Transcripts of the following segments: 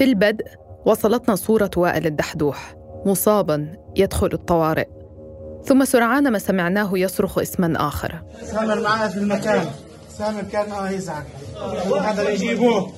في البدء وصلتنا صورة وائل الدحدوح مصابا يدخل الطوارئ. ثم سرعان ما سمعناه يصرخ اسما آخر. سامر معنا في المكان. سامر كان آه يزعل هذا يجيبوه.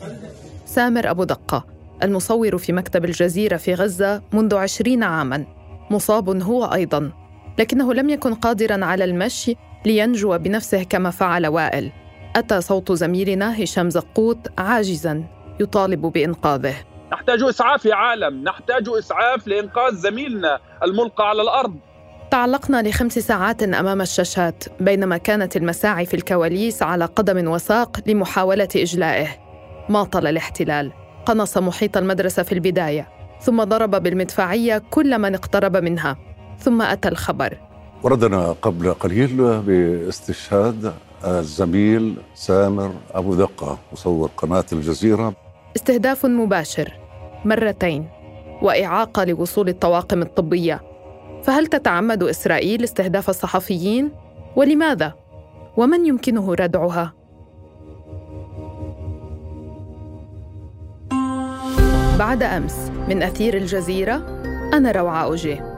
سامر أبو دقة المصور في مكتب الجزيرة في غزة منذ عشرين عاماً. مصاب هو أيضاً لكنه لم يكن قادراً على المشي لينجو بنفسه كما فعل وائل. أتى صوت زميلنا هشام زقوط عاجزاً يطالب بإنقاذه. نحتاج إسعاف يا عالم نحتاج إسعاف لإنقاذ زميلنا الملقى على الأرض. تعلقنا لخمس ساعات أمام الشاشات بينما كانت المساعي في الكواليس على قدم وساق لمحاولة إجلائه. ماطل الاحتلال. قنص محيط المدرسة في البداية ثم ضرب بالمدفعية كل من اقترب منها. ثم أتى الخبر. وردنا قبل قليل باستشهاد الزميل سامر أبو دقة مصور قناة الجزيرة. استهداف مباشر. مرتين وإعاقة لوصول الطواقم الطبية. فهل تتعمد إسرائيل استهداف الصحفيين؟ ولماذا؟ ومن يمكنه ردعها؟ بعد أمس من أثير الجزيرة أنا روعة اوجيه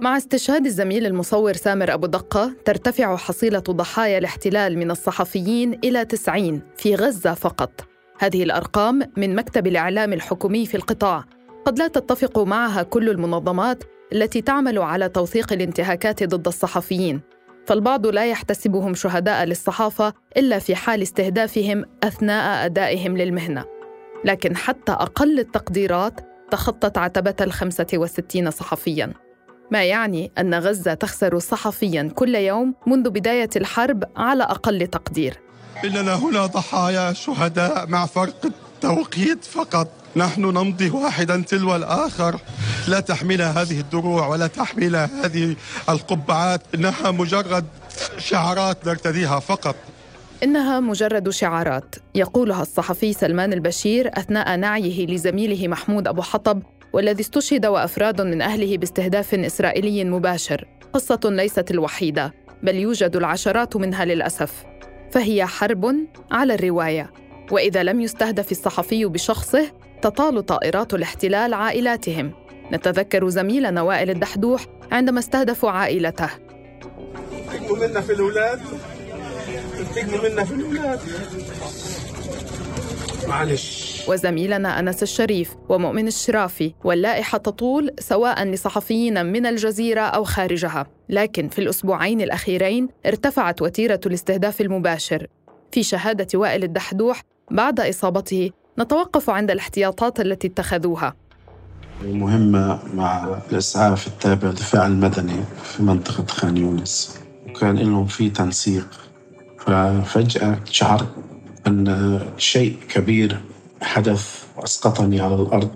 مع استشهاد الزميل المصور سامر أبو دقة ترتفع حصيلة ضحايا الاحتلال من الصحفيين إلى 90 في غزة فقط. هذه الأرقام من مكتب الإعلام الحكومي في القطاع. قد لا تتفق معها كل المنظمات التي تعمل على توثيق الانتهاكات ضد الصحفيين فالبعض لا يحتسبهم شهداء للصحافة إلا في حال استهدافهم أثناء أدائهم للمهنة. لكن حتى أقل التقديرات تخطت عتبة الخمسة وستين صحفيا. ما يعني أن غزة تخسر صحفيا كل يوم منذ بداية الحرب على أقل تقدير. اننا هنا ضحايا شهداء مع فرق التوقيت فقط. نحن نمضي واحدا تلو الآخر. لا تحمل هذه الدروع ولا تحمل هذه القبعات. إنها مجرد شعارات نرتديها فقط. إنها مجرد شعارات. يقولها الصحفي سلمان البشير أثناء نعيه لزميله محمود أبو حطب والذي استشهد وأفراد من أهله باستهداف إسرائيلي مباشر. قصة ليست الوحيدة بل يوجد العشرات منها للأسف. فهي حرب على الرواية. وإذا لم يستهدف الصحفي بشخصه تطال طائرات الاحتلال عائلاتهم. نتذكر زميلنا وائل الدحدوح عندما استهدفوا عائلته. تجموا منا في الأولاد. تجموا منا في الأولاد. معلش. وزميلنا أنس الشريف ومؤمن الشرافي واللائحة تطول سواء لصحفيين من الجزيرة أو خارجها. لكن في الأسبوعين الأخيرين ارتفعت وتيرة الاستهداف المباشر. في شهادة وائل الدحدوح بعد إصابته نتوقف عند الاحتياطات التي اتخذوها. مهمة مع الإسعاف التابع للدفاع المدني في منطقة خان يونس. وكان لهم في تنسيق. ففجأة شعرت أن شيء كبير حدث وأسقطني على الأرض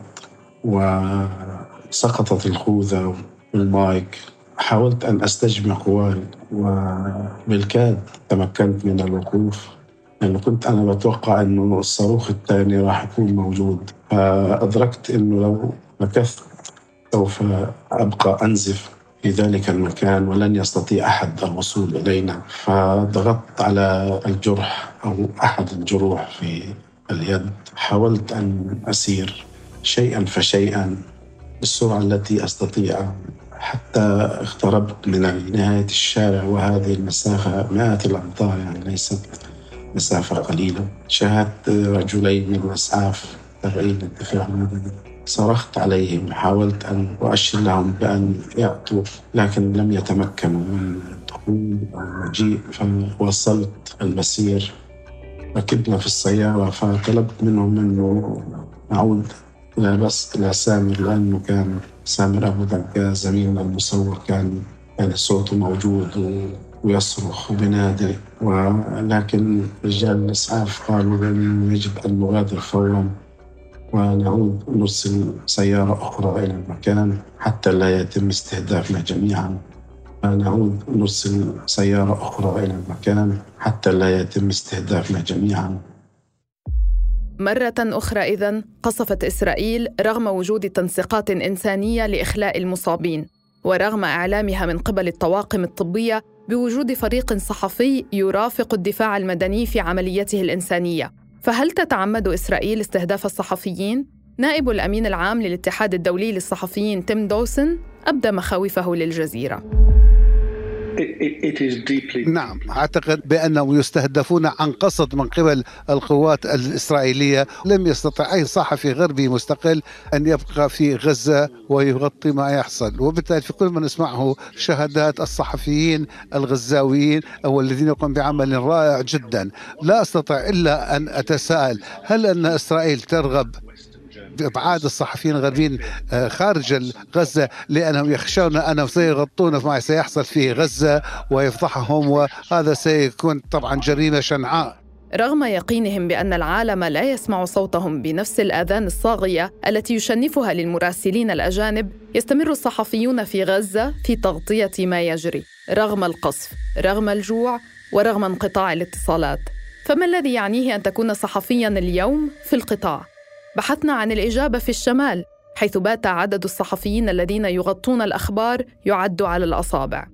وسقطت الخوذة والمايك. حاولت أن أستجمع قواي وبالكاد تمكنت من الوقوف لأنه كنت أنا بتوقع إنه الصاروخ الثاني راح يكون موجود. فأدركت إنه لو مكثت سوف أبقى أنزف في ذلك المكان ولن يستطيع أحد الوصول إلينا. فضغطت على الجرح أو أحد الجروح في اليد. حاولت أن أسير شيئا فشيئا بالسرعة التي أستطيع. حتى اقتربت من نهاية الشارع وهذه المسافة مئات الأمتار يعني ليست مسافة قليلة. شاهدت رجلين من الإسعاف تابعين للدفاع المدني صرخت عليهم حاولت أن أؤشر لهم بأن يأتوا لكن لم يتمكنوا من الدخول أو المجيء فوصلت المسير. ركبنا في السيارة فطلبت منهم أنه نعود لا بس إلى سامر لأنه كان سامر أبو دقة زميلنا المصور كان يعني صوته موجود ويصرخ وبنادي ولكن رجال الإسعاف قالوا بأنه يجب أن نغادر فورا ونعود نرسل سيارة أخرى إلى المكان حتى لا يتم استهدافنا جميعا. نعود نرسل سيارة أخرى إلى المكان حتى لا يتم استهدافنا جميعا. مرة أخرى إذن قصفت إسرائيل رغم وجود تنسيقات إنسانية لإخلاء المصابين ورغم إعلامها من قبل الطواقم الطبية بوجود فريق صحفي يرافق الدفاع المدني في عمليته الإنسانية. فهل تتعمد إسرائيل استهداف الصحفيين؟ نائب الأمين العام للاتحاد الدولي للصحفيين تيم دوسن أبدى مخاوفه للجزيرة. نعم أعتقد بأنهم يستهدفون عن قصد من قبل القوات الإسرائيلية. لم يستطع أي صحفي غربي مستقل أن يبقى في غزة ويغطي ما يحصل. وبالتالي في كل ما نسمعه شهادات الصحفيين الغزاويين أو الذين يقومون بعمل رائع جدا. لا أستطيع إلا أن أتساءل هل أن إسرائيل ترغب أبعاد الصحفيين الغربيين آه، خارج غزه لأنهم يخشون انهم سيغطون ما سيحصل في غزة ويفضحهم وهذا سيكون طبعا جريمة شنعاء. رغم يقينهم بأن العالم لا يسمع صوتهم بنفس الأذان الصاغية التي يشنفها للمراسلين الأجانب يستمر الصحفيون في غزة في تغطية ما يجري. رغم القصف رغم الجوع ورغم انقطاع الاتصالات. فما الذي يعنيه أن تكون صحفيا اليوم في القطاع؟ بحثنا عن الإجابة في الشمال حيث بات عدد الصحفيين الذين يغطون الأخبار يعد على الأصابع.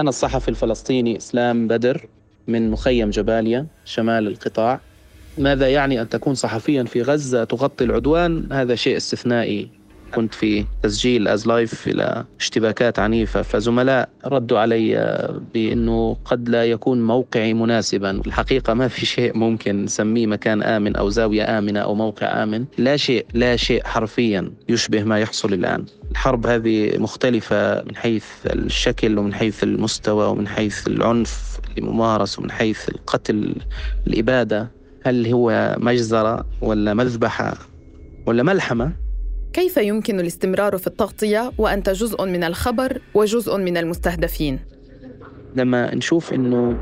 أنا الصحفي الفلسطيني إسلام بدر من مخيم جباليا شمال القطاع. ماذا يعني أن تكون صحفيا في غزة تغطي العدوان؟ هذا شيء استثنائي. كنت في تسجيل as live إلى اشتباكات عنيفة فزملاء ردوا علي بأنه قد لا يكون موقعي مناسبا. الحقيقة ما في شيء ممكن نسميه مكان آمن أو زاوية آمنة أو موقع آمن. لا شيء لا شيء حرفيا يشبه ما يحصل الآن. الحرب هذه مختلفة من حيث الشكل ومن حيث المستوى ومن حيث العنف اللي ممارس ومن حيث القتل الإبادة. هل هو مجزرة ولا مذبحة ولا ملحمة؟ كيف يمكن الاستمرار في التغطية وأنت جزء من الخبر وجزء من المستهدفين؟ لما نشوف إنه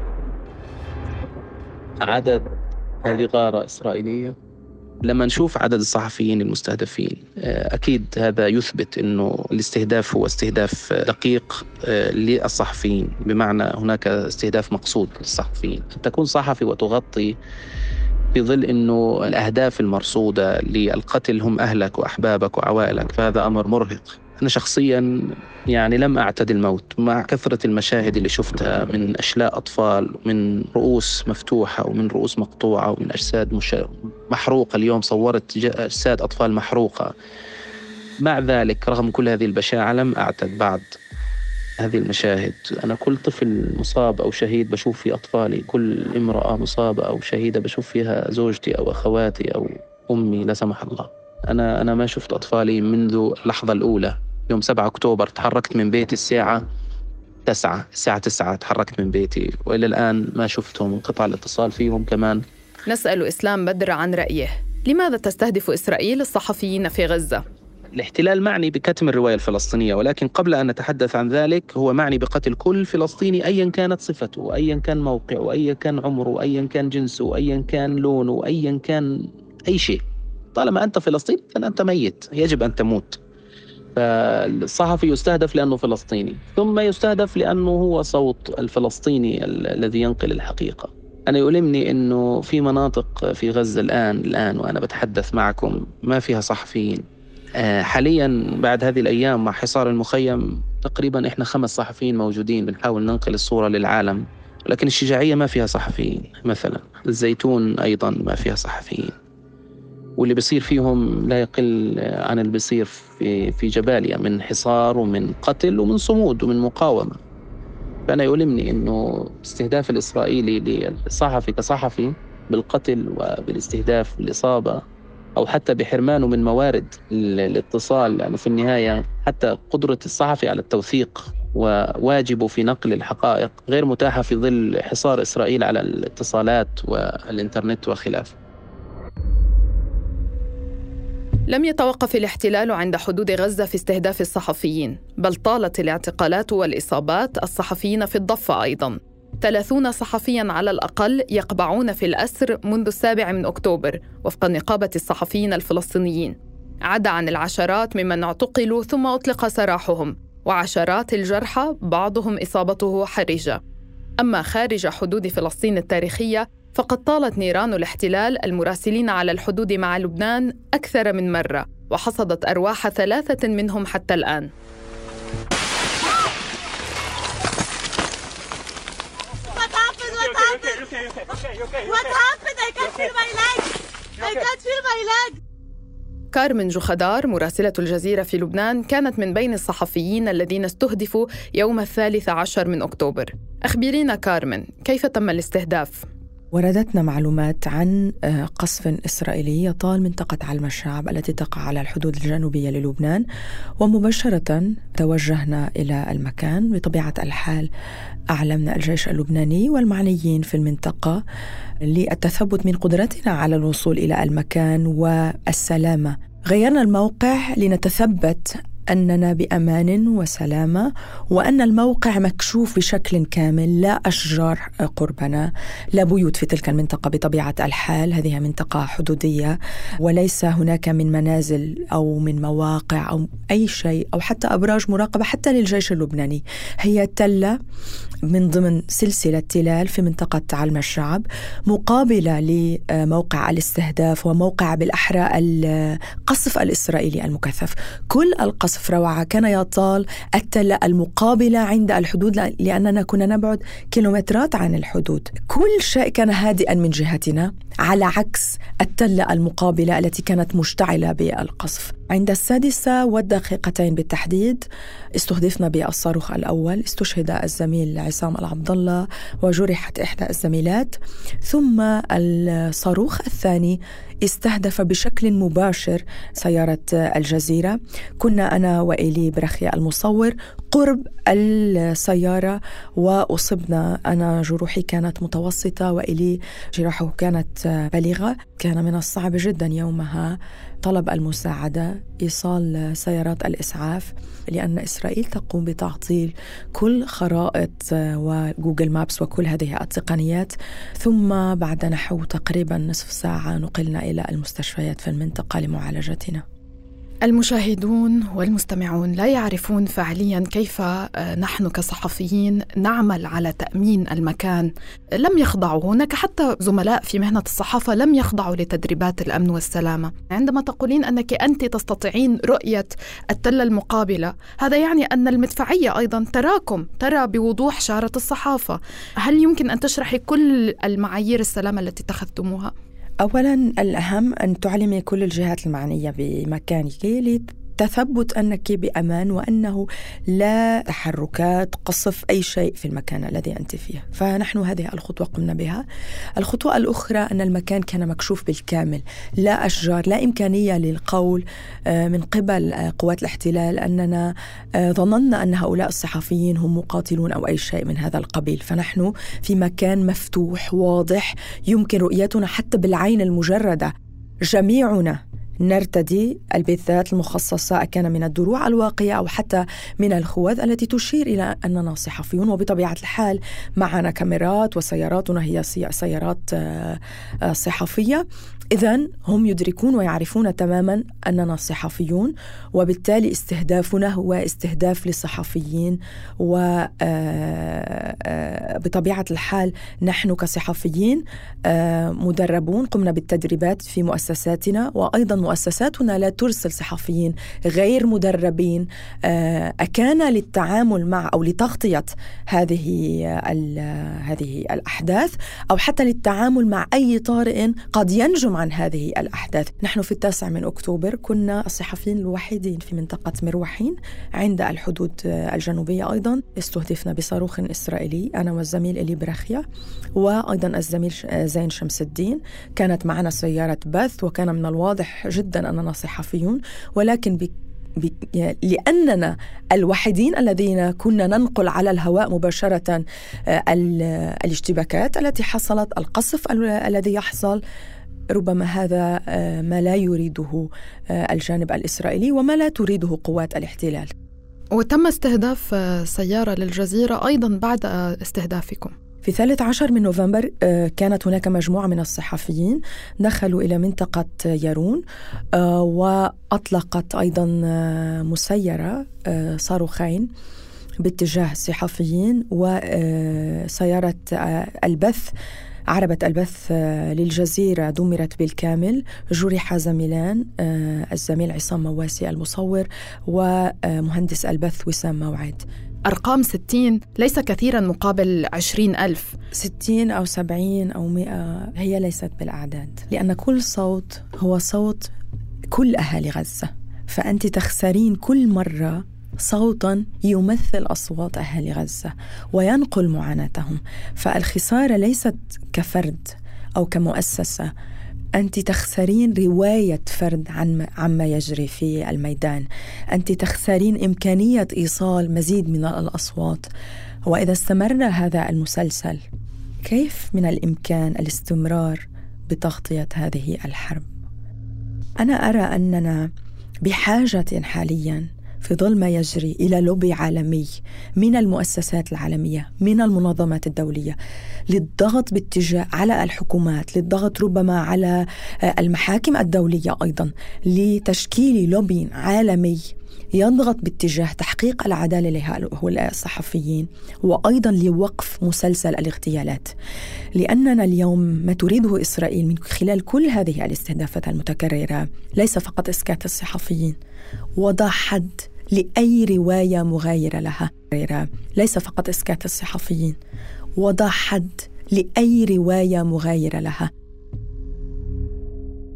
عدد هذه غارة إسرائيلية لما نشوف عدد الصحفيين المستهدفين آه، أكيد هذا يثبت أنه الاستهداف هو استهداف دقيق آه، للصحفيين بمعنى هناك استهداف مقصود للصحفيين تكون صحفي وتغطي في ظل إنه الأهداف المرصودة للقتل هم أهلك وأحبابك وعوائلك. فهذا أمر مرهق. أنا شخصيا يعني لم أعتد الموت مع كثرة المشاهد اللي شفتها من أشلاء أطفال من رؤوس مفتوحة ومن رؤوس مقطوعة ومن أجساد مش... محروقة. اليوم صورت أجساد أطفال محروقة. مع ذلك رغم كل هذه البشاعة لم أعتد بعد. هذه المشاهد. أنا كل طفل مصاب أو شهيد بشوف في أطفالي كل امرأة مصابة أو شهيدة بشوف فيها زوجتي أو أخواتي أو أمي لا سمح الله. أنا أنا ما شفت أطفالي منذ اللحظة الأولى. يوم 7 أكتوبر تحركت من بيتي الساعة تسعة الساعة تسعة تحركت من بيتي. وإلى الآن ما شفتهم انقطع الاتصال فيهم كمان. نسأل إسلام بدر عن رأيه. لماذا تستهدف إسرائيل الصحفيين في غزة؟ الاحتلال معني بكتم الرواية الفلسطينية ولكن قبل أن نتحدث عن ذلك هو معني بقتل كل فلسطيني أيا كانت صفته وأيا كان موقعه وأيا كان عمره وأيا كان جنسه وأيا كان لونه وأيا كان أي شيء. طالما أنت فلسطيني فأنت ميت يجب أن تموت. فالصحفي يستهدف لأنه فلسطيني ثم يستهدف لأنه هو صوت الفلسطيني الذي ينقل الحقيقة. أنا يؤلمني أنه في مناطق في غزة الآن الآن وأنا بتحدث معكم ما فيها صحفيين. حاليا بعد هذه الأيام مع حصار المخيم تقريبا إحنا خمس صحفيين موجودين بنحاول ننقل الصورة للعالم لكن الشجاعية ما فيها صحفيين مثلا الزيتون أيضا ما فيها صحفيين. واللي بيصير فيهم لا يقل عن اللي بيصير في في جباليا من حصار ومن قتل ومن صمود ومن مقاومة. فأنا يؤلمني إنه الاستهداف الإسرائيلي للصحفي كصحفي بالقتل وبالاستهداف بالإصابة أو حتى بحرمانه من موارد الاتصال لأنه يعني في النهاية حتى قدرة الصحفي على التوثيق وواجبه في نقل الحقائق غير متاحة في ظل حصار إسرائيل على الاتصالات والإنترنت وخلافه. لم يتوقف الاحتلال عند حدود غزة في استهداف الصحفيين، بل طالت الاعتقالات والإصابات الصحفيين في الضفة أيضا. 30 صحفيا على الأقل يقبعون في الأسر منذ السابع من أكتوبر وفق نقابة الصحفيين الفلسطينيين. عدا عن العشرات ممن اعتقلوا ثم أطلق سراحهم وعشرات الجرحى بعضهم إصابته حرجة. أما خارج حدود فلسطين التاريخية فقد طالت نيران الاحتلال المراسلين على الحدود مع لبنان أكثر من مرة وحصدت أرواح ثلاثة منهم حتى الآن. What happened? I كارمن جخدار مراسلة الجزيرة في لبنان كانت من بين الصحفيين الذين استهدفوا يوم الثالث عشر من أكتوبر أخبرينا كارمن كيف تم الاستهداف؟ وردتنا معلومات عن آه، قصف إسرائيلي يطال منطقة علم الشعب التي تقع على الحدود الجنوبية للبنان ومباشرة توجهنا إلى المكان. بطبيعة الحال أعلمنا الجيش اللبناني والمعنيين في المنطقة للتثبت من قدرتنا على الوصول إلى المكان والسلامة. غيرنا الموقع لنتثبت أننا بأمان وسلامه وأن الموقع مكشوف بشكل كامل لا أشجار قربنا لا بيوت في تلك المنطقة بطبيعة الحال هذه منطقة حدودية وليس هناك من منازل أو من مواقع أو أي شيء أو حتى أبراج مراقبة حتى للجيش اللبناني. هي تلة من ضمن سلسلة تلال في منطقة علم الشعب مقابلة لموقع الاستهداف وموقع بالأحرى القصف الإسرائيلي المكثف. كل القصف قصف روعة كان يطال التلة المقابلة عند الحدود لأننا كنا نبعد كيلومترات عن الحدود. كل شيء كان هادئا من جهتنا على عكس التلة المقابلة التي كانت مشتعلة بالقصف. عند السادسة والدقيقتين بالتحديد استهدفنا بالصاروخ الأول استشهد الزميل عصام العبد الله وجرحت إحدى الزميلات ثم الصاروخ الثاني استهدف بشكل مباشر سيارة الجزيرة. كنا أنا وإيلي برخيا المصور قرب السيارة وأصبنا. أنا جروحي كانت متوسطة وإلي جراحه كانت بالغة كان من الصعب جدا يومها طلب المساعدة إيصال سيارات الإسعاف لأن إسرائيل تقوم بتعطيل كل خرائط وجوجل مابس وكل هذه التقنيات. ثم بعد نحو تقريبا نصف ساعة نقلنا إلى المستشفيات في المنطقة لمعالجتنا. المشاهدون والمستمعون لا يعرفون فعليا كيف آه، نحن كصحفيين نعمل على تأمين المكان. لم يخضعوا هناك حتى زملاء في مهنة الصحافة لم يخضعوا لتدريبات الأمن والسلامة. عندما تقولين أنك أنت تستطيعين رؤية التله المقابلة هذا يعني أن المدفعية أيضا تراكم ترى بوضوح شارة الصحافة. هل يمكن أن تشرحي كل المعايير السلامة التي اتخذتموها؟ أولا الأهم أن تعلمي كل الجهات المعنية بمكانك تثبت أنك بأمان وأنه لا تحركات قصف أي شيء في المكان الذي أنت فيه، فنحن هذه الخطوة قمنا بها. الخطوة الأخرى أن المكان كان مكشوف بالكامل، لا أشجار، لا إمكانية للقول آه، من قبل آه، قوات الاحتلال أننا آه، ظننا أن هؤلاء الصحفيين هم مقاتلون أو أي شيء من هذا القبيل، فنحن في مكان مفتوح واضح يمكن رؤيتنا حتى بالعين المجردة. جميعنا نرتدي البثات المخصصة كان من الدروع الواقية أو حتى من الخوذ التي تشير إلى أننا صحفيون وبطبيعة الحال معنا كاميرات وسياراتنا هي سيارات آه، آه، صحفية. إذا هم يدركون ويعرفون تماما أننا صحفيون وبالتالي استهدافنا هو استهداف للصحفيين وبطبيعة آه، الحال نحن كصحفيين مدربون قمنا بالتدريبات في مؤسساتنا وأيضا مؤسساتنا لا ترسل صحفيين غير مدربين آه، أكان للتعامل مع أو لتغطية هذه هذه الأحداث أو حتى للتعامل مع أي طارئ قد ينجم عن هذه الأحداث. نحن في التاسع من أكتوبر كنا الصحفيين الوحيدين في منطقة مروحين عند الحدود الجنوبية أيضا. استهدفنا بصاروخ إسرائيلي أنا والزميل إلي برخيا وأيضا الزميل زين شمس الدين. كانت معنا سيارة بث وكان من الواضح جدا جدا أننا صحفيون ولكن ب لأننا الوحيدين الذين كنا ننقل على الهواء مباشرة آه، الاشتباكات التي حصلت القصف الذي يحصل. ربما هذا آه، ما لا يريده آه، الجانب الإسرائيلي وما لا تريده قوات الاحتلال. وتم استهداف سيارة للجزيرة أيضا بعد استهدافكم. في ثالث عشر من نوفمبر آه، كانت هناك مجموعة من الصحفيين دخلوا إلى منطقة يارون آه، وأطلقت أيضا آه، مسيرة صاروخين باتجاه الصحفيين وسيارة البث عربة البث للجزيرة دمرت بالكامل. جرح زميلان الزميل عصام مواسي المصور ومهندس البث وسام موعد. أرقام 60 ليس كثيرا مقابل 20 ألف. 60 أو 70 أو 100 هي ليست بالأعداد لأن كل صوت هو صوت كل أهالي غزة. فأنت تخسرين كل مرة صوتا يمثل أصوات أهالي غزة وينقل معاناتهم. فالخسارة ليست كفرد أو كمؤسسة أنت تخسرين رواية فرد عن عما يجري في الميدان. أنت تخسرين إمكانية إيصال مزيد من الأصوات. وإذا استمر هذا المسلسل كيف من الإمكان الاستمرار بتغطية هذه الحرب؟ أنا أرى أننا بحاجة حاليا في ظل ما يجري إلى لوبي عالمي من المؤسسات العالمية من المنظمات الدولية للضغط باتجاه على الحكومات للضغط ربما على آه، المحاكم الدولية أيضا لتشكيل لوبي عالمي يضغط باتجاه تحقيق العدالة لهؤلاء الصحفيين وأيضا لوقف مسلسل الاغتيالات. لأننا اليوم ما تريده إسرائيل من خلال كل هذه الاستهدافات المتكررة ليس فقط إسكات الصحفيين وضع حد لأي رواية مغايرة لها. ليس فقط إسكات الصحفيين وضع حد لأي رواية مغايرة لها.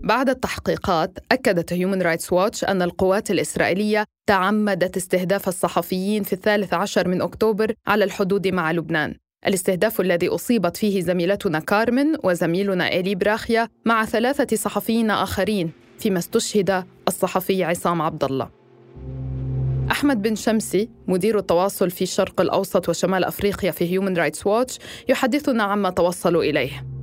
بعد التحقيقات أكدت هيومن رايتس واتش أن القوات الإسرائيلية تعمدت استهداف الصحفيين في الثالث عشر من أكتوبر على الحدود مع لبنان. الاستهداف الذي أصيبت فيه زميلتنا كارمن وزميلنا إيلي براخيا مع ثلاثة صحفيين آخرين فيما استشهد الصحفي عصام عبد الله أحمد بن شمسي مدير التواصل في الشرق الأوسط وشمال أفريقيا في هيومن رايتس واتش يحدثنا عما توصلوا إليه.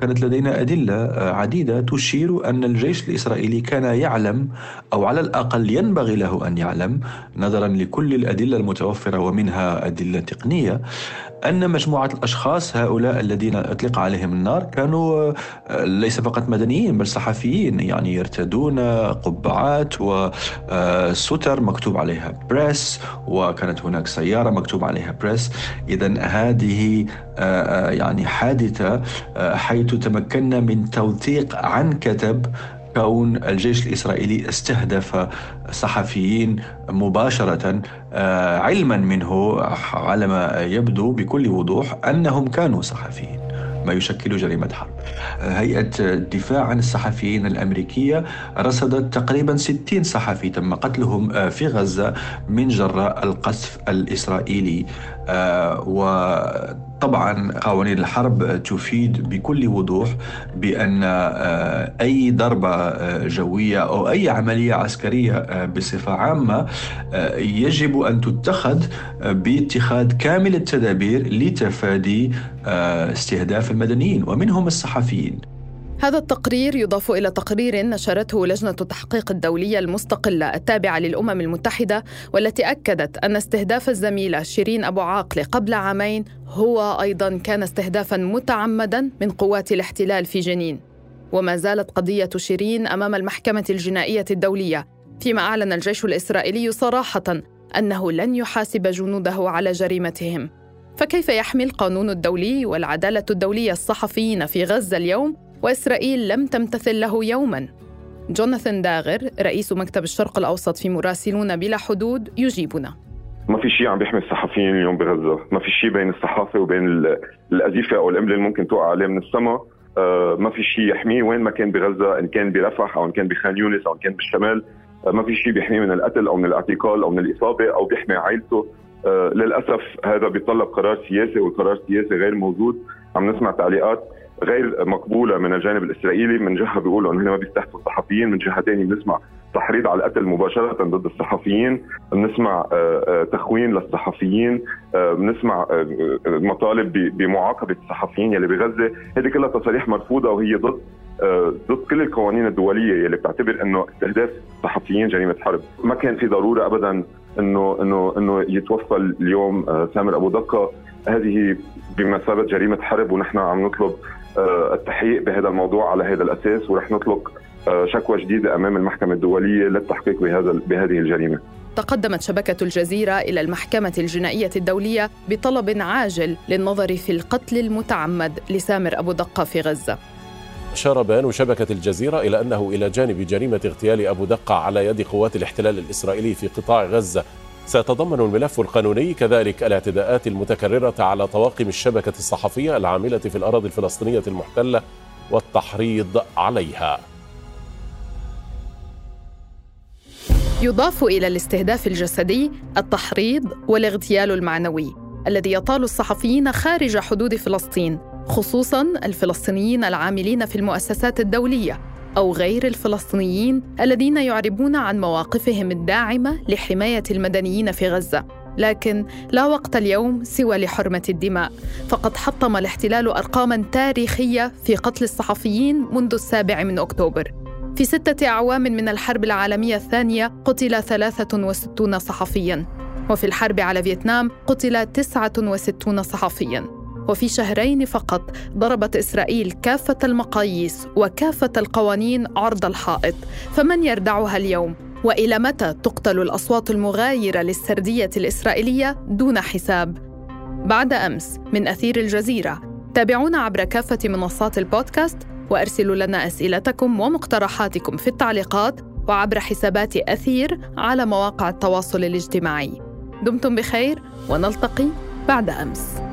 كانت لدينا أدلة آه، عديدة تشير أن الجيش الإسرائيلي كان يعلم أو على الأقل ينبغي له أن يعلم نظرا لكل الأدلة المتوفرة ومنها أدلة تقنية أن مجموعة الأشخاص هؤلاء الذين أطلق عليهم النار كانوا آه، ليس فقط مدنيين بل صحفيين يعني يرتدون قبعات وستر مكتوب عليها بريس وكانت هناك سيارة مكتوب عليها بريس. إذا هذه آه، يعني حادثة حيث تمكنا من توثيق عن كتب كون الجيش الإسرائيلي استهدف صحفيين مباشرة آه، علما منه على ما يبدو بكل وضوح أنهم كانوا صحفيين ما يشكل جريمة حرب. هيئة الدفاع عن الصحفيين الأمريكية رصدت تقريبا 60 صحفي تم قتلهم آه، في غزة من جراء القصف الإسرائيلي آه، وطبعا قوانين الحرب تفيد بكل وضوح بأن آه، أي ضربة جوية أو أي عملية عسكرية بصفة عامة يجب أن تتخذ باتخاذ كامل التدابير لتفادي استهداف المدنيين ومنهم الصحفيين. هذا التقرير يضاف إلى تقرير نشرته لجنة التحقيق الدولية المستقلة التابعة للأمم المتحدة والتي أكدت أن استهداف الزميلة شيرين أبو عاقلة قبل عامين هو أيضا كان استهدافا متعمدا من قوات الاحتلال في جنين. وما زالت قضية شيرين أمام المحكمة الجنائية الدولية فيما أعلن الجيش الإسرائيلي صراحة أنه لن يحاسب جنوده على جريمتهم. فكيف يحمي القانون الدولي والعدالة الدولية الصحفيين في غزة اليوم؟ وإسرائيل لم تمتثل له يوماً؟ جوناثان داغر رئيس مكتب الشرق الأوسط في مراسلون بلا حدود يجيبنا. ما في شيء عم بيحمي الصحفيين اليوم بغزة. ما في شيء بين الصحافة وبين الأزيفة أو القنبلة اللي ممكن توقع عليه من السماء. آه، ما في شيء يحميه وين ما كان بغزة إن كان برفح أو إن كان بخان يونس أو إن كان بالشمال. آه، ما في شيء بيحميه من القتل أو من الاعتقال أو من الإصابة أو بيحمي عائلته. آه، للأسف هذا بيتطلب قرار سياسي والقرار السياسي غير موجود. عم نسمع تعليقات غير مقبولة من الجانب الإسرائيلي من جهة بيقولوا إنه ما بيستهدفوا الصحفيين من جهة ثانية بنسمع تحريض على القتل مباشرة ضد الصحفيين بنسمع آه، آه، تخوين للصحفيين بنسمع مطالب بمعاقبة الصحفيين يلي بغزة. هذه كلها تصاريح مرفوضة وهي ضد ضد كل القوانين الدولية يلي بتعتبر إنه استهداف صحفيين جريمة حرب. ما كان في ضرورة ابدا إنه إنه إنه يتوفى اليوم آه، سامر أبو دقة. هذه بمثابة جريمة حرب ونحن عم نطلب آه، التحقيق بهذا الموضوع على هذا الأساس ورح نطلق آه، شكوى جديدة أمام المحكمة الدولية للتحقيق بهذا بهذه الجريمة. تقدمت شبكة الجزيرة إلى المحكمة الجنائية الدولية بطلب عاجل للنظر في القتل المتعمد لسامر أبو دقة في غزة. أشار بيان شبكة الجزيرة إلى أنه إلى جانب جريمة اغتيال أبو دقة على يد قوات الاحتلال الإسرائيلي في قطاع غزة سيتضمن الملف القانوني كذلك الاعتداءات المتكررة على طواقم الشبكة الصحفية العاملة في الأراضي الفلسطينية المحتلة والتحريض عليها. يضاف إلى الاستهداف الجسدي التحريض والاغتيال المعنوي الذي يطال الصحفيين خارج حدود فلسطين خصوصا الفلسطينيين العاملين في المؤسسات الدولية. أو غير الفلسطينيين الذين يعربون عن مواقفهم الداعمة لحماية المدنيين في غزة. لكن لا وقت اليوم سوى لحرمة الدماء. فقد حطم الاحتلال أرقاما تاريخية في قتل الصحفيين منذ السابع من أكتوبر. في ستة أعوام من الحرب العالمية الثانية قتل 63 صحفياً. وفي الحرب على فيتنام قتل 69 صحفياً. وفي شهرين فقط ضربت إسرائيل كافة المقاييس وكافة القوانين عرض الحائط فمن يردعها اليوم؟ وإلى متى تقتل الأصوات المغايرة للسردية الإسرائيلية دون حساب؟ بعد أمس من أثير الجزيرة. تابعونا عبر كافة منصات البودكاست وأرسلوا لنا أسئلتكم ومقترحاتكم في التعليقات وعبر حسابات أثير على مواقع التواصل الاجتماعي. دمتم بخير ونلتقي بعد أمس.